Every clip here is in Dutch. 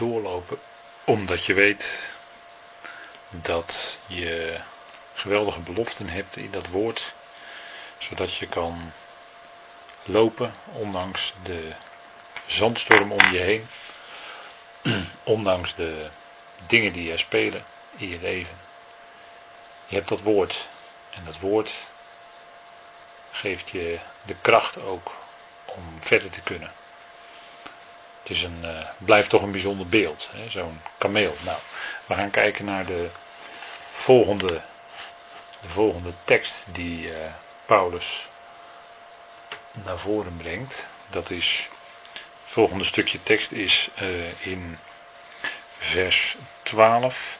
doorlopen, omdat je weet dat je geweldige beloften hebt in dat woord, zodat je kan lopen ondanks de zandstorm om je heen, ondanks de dingen die er spelen in je leven. Je hebt dat woord en dat woord geeft je de kracht ook om verder te kunnen. Is een, uh, blijft toch een bijzonder beeld, zo'n kameel. Nou, we gaan kijken naar de volgende, de volgende tekst die uh, Paulus naar voren brengt. Dat is, het volgende stukje tekst is uh, in vers 12,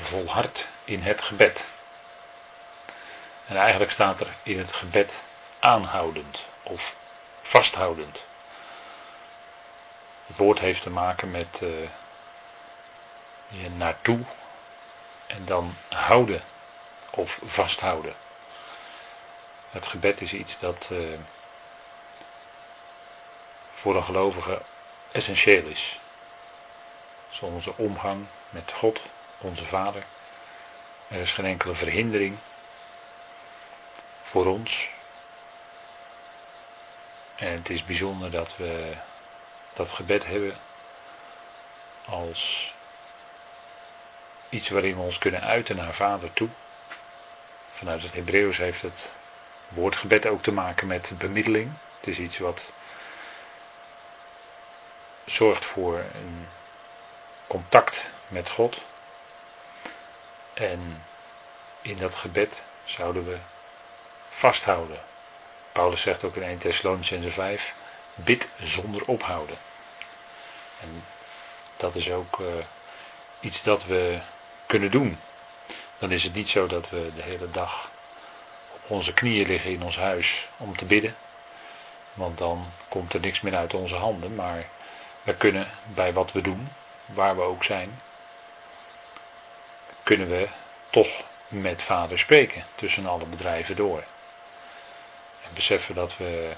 volhard in het gebed. En eigenlijk staat er in het gebed aanhoudend of vasthoudend. Het woord heeft te maken met uh, je naartoe en dan houden of vasthouden. Het gebed is iets dat uh, voor een gelovige essentieel is. Zoals onze omgang met God, onze Vader. Er is geen enkele verhindering voor ons. En het is bijzonder dat we dat gebed hebben als iets waarin we ons kunnen uiten naar Vader toe. Vanuit het Hebreeuws heeft het woordgebed ook te maken met bemiddeling. Het is iets wat zorgt voor een contact met God. En in dat gebed zouden we vasthouden. Paulus zegt ook in 1 Thessalonicense 5, bid zonder ophouden. En dat is ook uh, iets dat we kunnen doen. Dan is het niet zo dat we de hele dag op onze knieën liggen in ons huis om te bidden. Want dan komt er niks meer uit onze handen. Maar we kunnen bij wat we doen, waar we ook zijn, kunnen we toch met vader spreken tussen alle bedrijven door. En beseffen dat we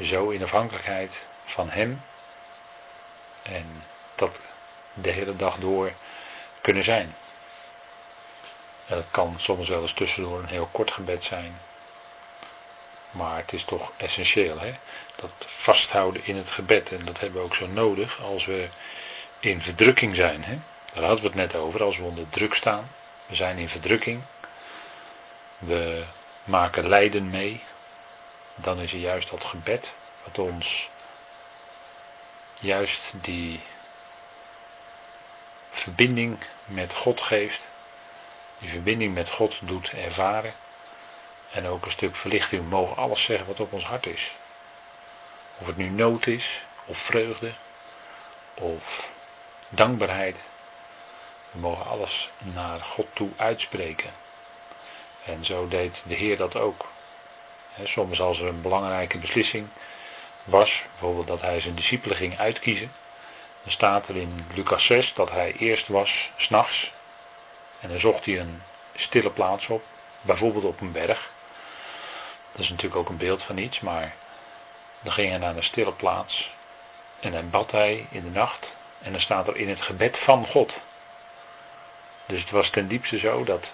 zo in afhankelijkheid van hem en dat de hele dag door kunnen zijn. En dat kan soms wel eens tussendoor een heel kort gebed zijn. Maar het is toch essentieel, hè? dat vasthouden in het gebed. En dat hebben we ook zo nodig als we in verdrukking zijn. Hè? Daar hadden we het net over, als we onder druk staan. We zijn in verdrukking. We maken lijden mee. Dan is er juist dat gebed wat ons juist die verbinding met God geeft. Die verbinding met God doet ervaren. En ook een stuk verlichting. We mogen alles zeggen wat op ons hart is. Of het nu nood is, of vreugde, of dankbaarheid. We mogen alles naar God toe uitspreken. En zo deed de Heer dat ook. Soms als er een belangrijke beslissing was, bijvoorbeeld dat hij zijn discipelen ging uitkiezen, dan staat er in Lucas 6 dat hij eerst was s'nachts en dan zocht hij een stille plaats op, bijvoorbeeld op een berg. Dat is natuurlijk ook een beeld van iets, maar dan ging hij naar een stille plaats en dan bad hij in de nacht en dan staat er in het gebed van God. Dus het was ten diepste zo dat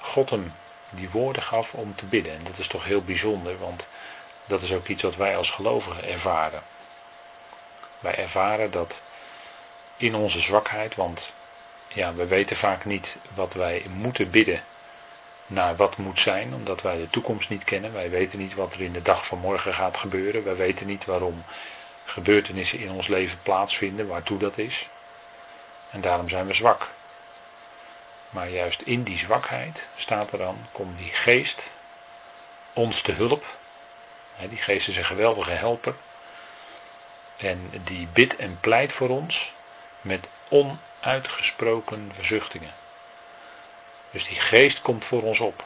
God hem die woorden gaf om te bidden. En dat is toch heel bijzonder, want dat is ook iets wat wij als gelovigen ervaren. Wij ervaren dat in onze zwakheid, want ja, we weten vaak niet wat wij moeten bidden naar wat moet zijn, omdat wij de toekomst niet kennen. Wij weten niet wat er in de dag van morgen gaat gebeuren. Wij weten niet waarom gebeurtenissen in ons leven plaatsvinden, waartoe dat is. En daarom zijn we zwak. Maar juist in die zwakheid staat er dan, komt die geest ons te hulp. Die geest is een geweldige helper. En die bidt en pleit voor ons met onuitgesproken verzuchtingen. Dus die geest komt voor ons op.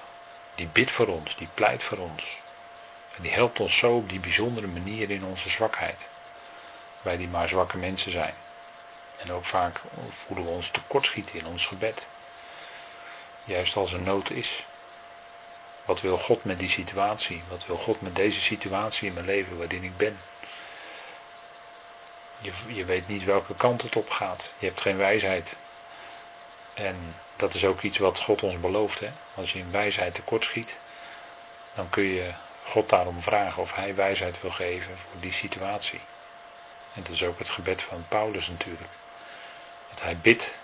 Die bidt voor ons, die pleit voor ons. En die helpt ons zo op die bijzondere manier in onze zwakheid. Wij die maar zwakke mensen zijn. En ook vaak voelen we ons tekortschieten in ons gebed. Juist als er nood is. Wat wil God met die situatie? Wat wil God met deze situatie in mijn leven waarin ik ben? je, je weet niet welke kant het op gaat. Je hebt geen wijsheid. En dat is ook iets wat God ons belooft. Hè? Als je in wijsheid tekortschiet, dan kun je God daarom vragen of hij wijsheid wil geven voor die situatie. En dat is ook het gebed van Paulus natuurlijk. Dat hij bidt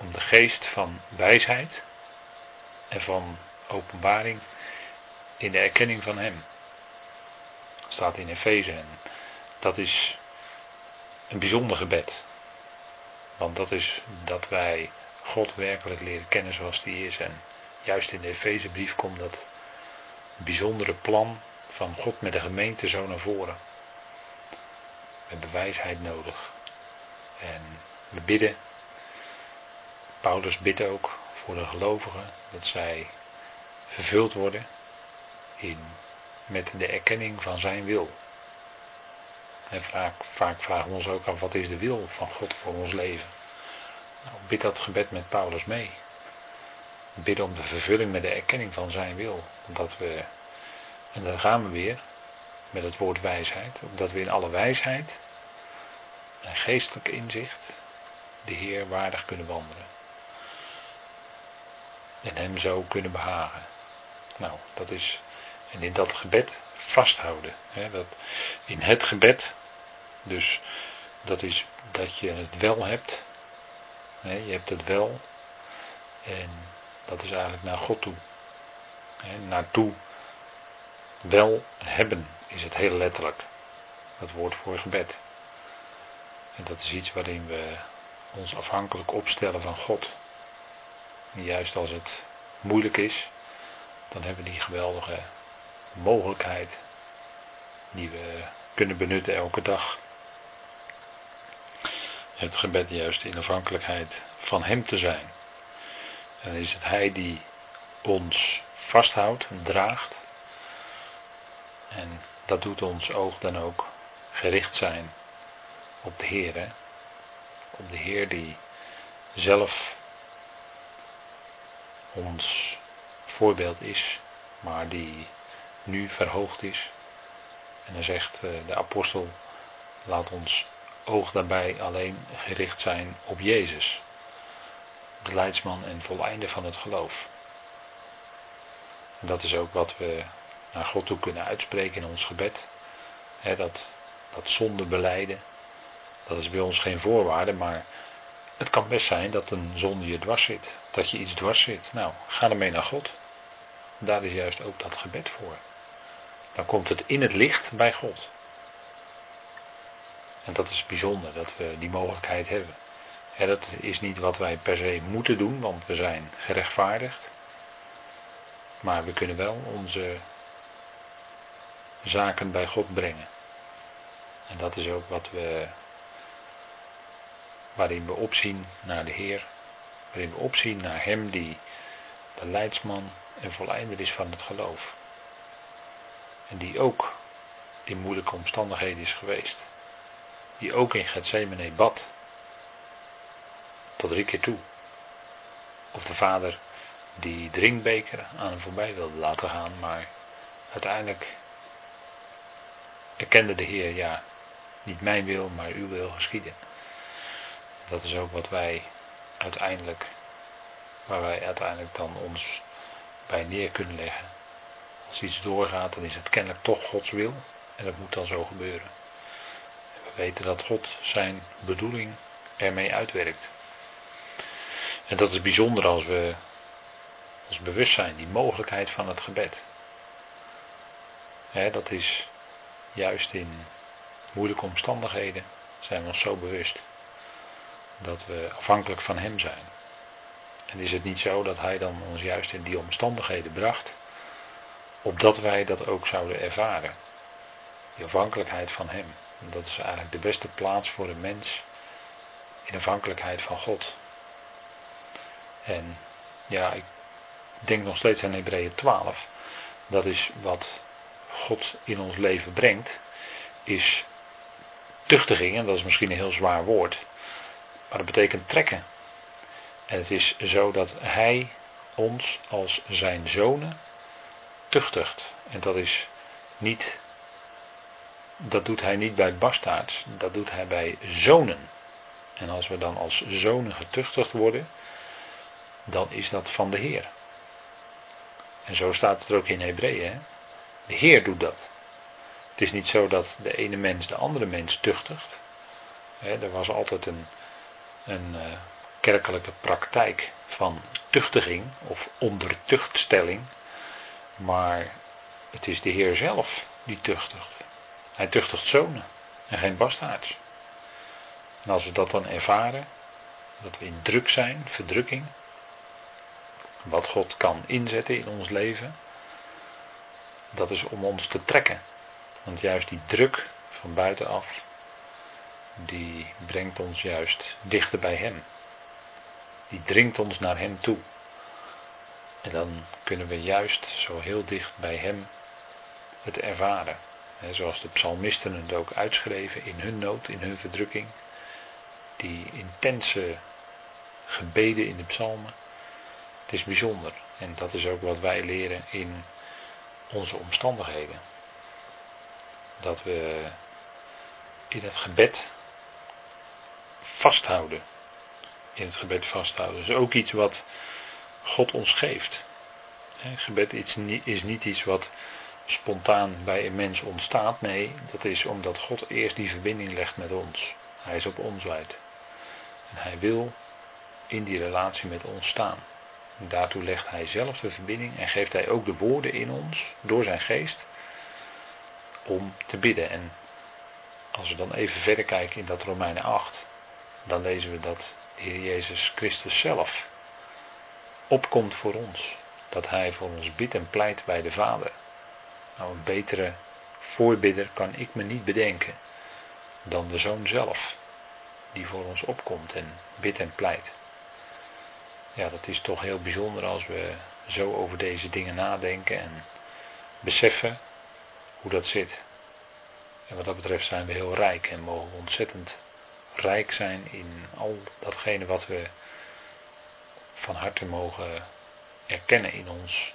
om de geest van wijsheid en van openbaring in de erkenning van hem. Dat staat in Efeze en dat is een bijzonder gebed. Want dat is dat wij God werkelijk leren kennen zoals die is. En juist in de Efezebrief komt dat bijzondere plan van God met de gemeente zo naar voren. We hebben wijsheid nodig. En we bidden. Paulus bidt ook voor de gelovigen dat zij vervuld worden in, met de erkenning van zijn wil. En vaak, vaak vragen we ons ook af wat is de wil van God voor ons leven. Nou, bid dat gebed met Paulus mee. Bid om de vervulling met de erkenning van zijn wil. Dat we, en dan gaan we weer met het woord wijsheid, omdat we in alle wijsheid en geestelijk inzicht de Heer waardig kunnen wandelen. En Hem zo kunnen behagen. Nou, dat is, en in dat gebed vasthouden. Hè, dat in het gebed, dus dat is dat je het wel hebt. Hè, je hebt het wel. En dat is eigenlijk naar God toe. Hè, naartoe wel hebben is het heel letterlijk. Dat woord voor gebed. En dat is iets waarin we ons afhankelijk opstellen van God. Juist als het moeilijk is, dan hebben we die geweldige mogelijkheid die we kunnen benutten elke dag. Het gebed juist in afhankelijkheid van Hem te zijn. En dan is het Hij die ons vasthoudt en draagt. En dat doet ons oog dan ook gericht zijn op de Heer. Op de Heer die zelf ons voorbeeld is, maar die nu verhoogd is. En dan zegt eh, de apostel, laat ons oog daarbij alleen gericht zijn op Jezus, de leidsman en voleinde van het geloof. En dat is ook wat we naar God toe kunnen uitspreken in ons gebed. dat, dat zonde beleiden, dat is bij ons geen voorwaarde, maar het kan best zijn dat een zonde je dwars zit. Dat je iets dwars zit. Nou, ga ermee naar God. Daar is juist ook dat gebed voor. Dan komt het in het licht bij God. En dat is bijzonder dat we die mogelijkheid hebben. dat is niet wat wij per se moeten doen, want we zijn gerechtvaardigd. Maar we kunnen wel onze zaken bij God brengen. En dat is ook wat we, waarin we opzien naar de Heer, waarin we opzien naar Hem die de leidsman en volleinder is van het geloof. En die ook in moeilijke omstandigheden is geweest. Die ook in Gethsemane bad. Tot drie keer toe. Of de vader die drinkbeker aan hem voorbij wilde laten gaan, maar uiteindelijk erkende de Heer, ja, niet mijn wil, maar uw wil geschieden. Dat is ook wat wij uiteindelijk, waar wij uiteindelijk dan ons bij neer kunnen leggen. Als iets doorgaat, dan is het kennelijk toch Gods wil en dat moet dan zo gebeuren. we weten dat God zijn bedoeling ermee uitwerkt. En dat is bijzonder als we ons bewust zijn, die mogelijkheid van het gebed. dat is juist in moeilijke omstandigheden zijn we ons zo bewust dat we afhankelijk van Hem zijn. En is het niet zo dat Hij dan ons juist in die omstandigheden bracht, opdat wij dat ook zouden ervaren? Die afhankelijkheid van Hem. Dat is eigenlijk de beste plaats voor een mens in afhankelijkheid van God. En ja, ik denk nog steeds aan Hebreeën 12. Dat is wat God in ons leven brengt, is tuchtiging, en dat is misschien een heel zwaar woord, maar dat betekent trekken. En het is zo dat Hij ons als zijn zonen tuchtigt. En dat is niet dat doet hij niet bij bastaards, dat doet hij bij zonen. En als we dan als zonen getuchtigd worden, dan is dat van de Heer. En zo staat het ook in Hebreeën. De Heer doet dat. Het is niet zo dat de ene mens de andere mens tuchtigt. er was altijd een, een uh, kerkelijke praktijk van tuchtiging of ondertuchtstelling. Maar het is de Heer zelf die tuchtigt. Hij tuchtigt zonen en geen bastaards. En als we dat dan ervaren, dat we in druk zijn, verdrukking, wat God kan inzetten in ons leven, dat is om ons te trekken. Want juist die druk van buitenaf, die brengt ons juist dichter bij Hem. Die dringt ons naar Hem toe. En dan kunnen we juist zo heel dicht bij Hem het ervaren. zoals de psalmisten het ook uitschreven in hun nood, in hun verdrukking. Die intense gebeden in de psalmen. Het is bijzonder. En dat is ook wat wij leren in onze omstandigheden. Dat we in het gebed vasthouden. In het gebed vasthouden. Dat is ook iets wat God ons geeft. gebed is niet iets wat spontaan bij een mens ontstaat. Nee, dat is omdat God eerst die verbinding legt met ons. Hij is op ons uit. En hij wil in die relatie met ons staan. En daartoe legt hij zelf de verbinding en geeft hij ook de woorden in ons, door zijn geest, om te bidden. En als we dan even verder kijken in dat Romeinen 8, dan lezen we dat de Heer Jezus Christus zelf opkomt voor ons. Dat hij voor ons bidt en pleit bij de Vader. Nou, een betere voorbidder kan ik me niet bedenken dan de Zoon zelf, die voor ons opkomt en bidt en pleit. Ja, dat is toch heel bijzonder als we zo over deze dingen nadenken en beseffen hoe dat zit. En wat dat betreft zijn we heel rijk en mogen we ontzettend rijk zijn in al datgene wat we van harte mogen erkennen in ons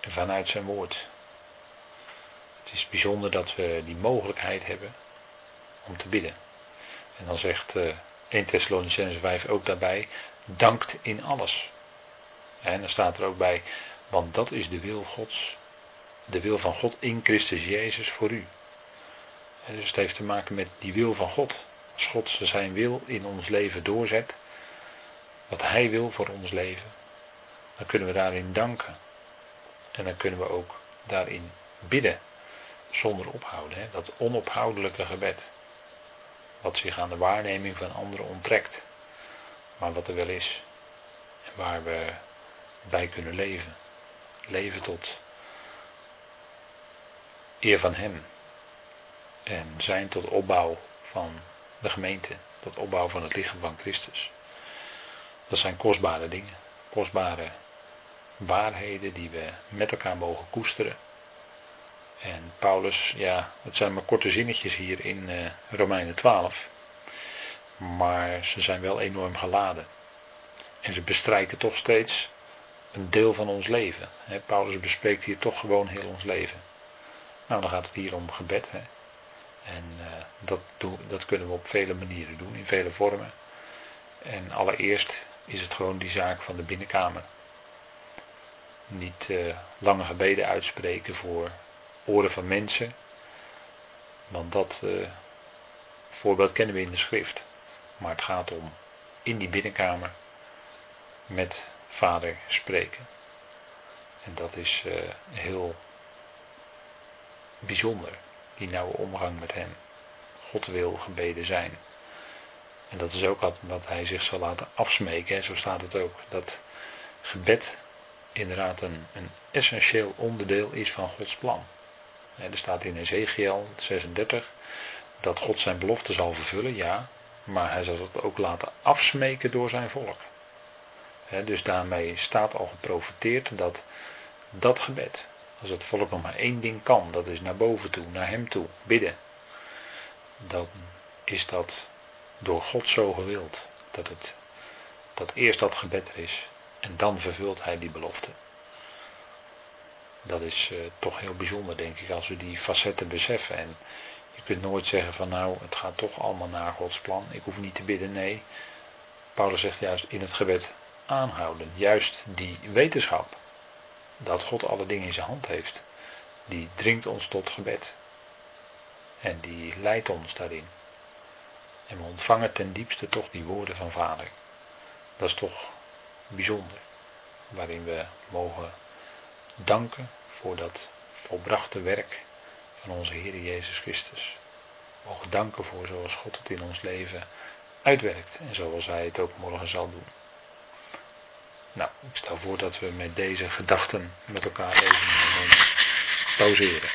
vanuit zijn woord. Het is bijzonder dat we die mogelijkheid hebben om te bidden. En dan zegt uh, 1 Thessalonicense 5 ook daarbij, dankt in alles. En dan staat er ook bij, want dat is de wil Gods, de wil van God in Christus Jezus voor u. En dus het heeft te maken met die wil van God. Als God zijn wil in ons leven doorzet, wat Hij wil voor ons leven, dan kunnen we daarin danken. En dan kunnen we ook daarin bidden, zonder ophouden. Hè? Dat onophoudelijke gebed, wat zich aan de waarneming van anderen onttrekt, maar wat er wel is. En waar we bij kunnen leven. Leven tot eer van Hem. En zijn tot opbouw van de gemeente, tot opbouw van het lichaam van Christus. Dat zijn kostbare dingen, kostbare waarheden die we met elkaar mogen koesteren. En Paulus, ja, het zijn maar korte zinnetjes hier in uh, Romeinen 12, maar ze zijn wel enorm geladen. En ze bestrijken toch steeds een deel van ons leven. Paulus bespreekt hier toch gewoon heel ons leven. Nou, dan gaat het hier om gebed. En uh, dat, dat kunnen we op vele manieren doen, in vele vormen. En allereerst is het gewoon die zaak van de binnenkamer. Niet uh, lange gebeden uitspreken voor oren van mensen. Want dat uh, voorbeeld kennen we in de schrift. Maar het gaat om in die binnenkamer met vader spreken. En dat is heel bijzonder, die nauwe omgang met hem. God wil gebeden zijn. En dat is ook wat hij zich zal laten afsmeken. Zo staat het ook. Dat gebed inderdaad een, een essentieel onderdeel is van Gods plan. Er staat in Ezekiel 36 dat God zijn belofte zal vervullen, ja, maar hij zal het ook laten afsmeken door zijn volk. dus daarmee staat al geprofiteerd dat dat gebed, als het volk nog maar één ding kan, dat is naar boven toe, naar hem toe, bidden, dan is dat door God zo gewild. Dat, het, dat eerst dat gebed er is en dan vervult hij die belofte. Dat is uh, toch heel bijzonder, denk ik, als we die facetten beseffen. En je kunt nooit zeggen van nou, het gaat toch allemaal naar Gods plan. Ik hoef niet te bidden, nee. Paulus zegt juist in het gebed aanhouden. Juist die wetenschap dat God alle dingen in zijn hand heeft. Die dringt ons tot gebed. En die leidt ons daarin. En we ontvangen ten diepste toch die woorden van Vader. Dat is toch bijzonder. Waarin we mogen danken voor dat volbrachte werk van onze Heer Jezus Christus. We mogen danken voor zoals God het in ons leven uitwerkt en zoals Hij het ook morgen zal doen. Nou, ik stel voor dat we met deze gedachten met elkaar even pauzeren.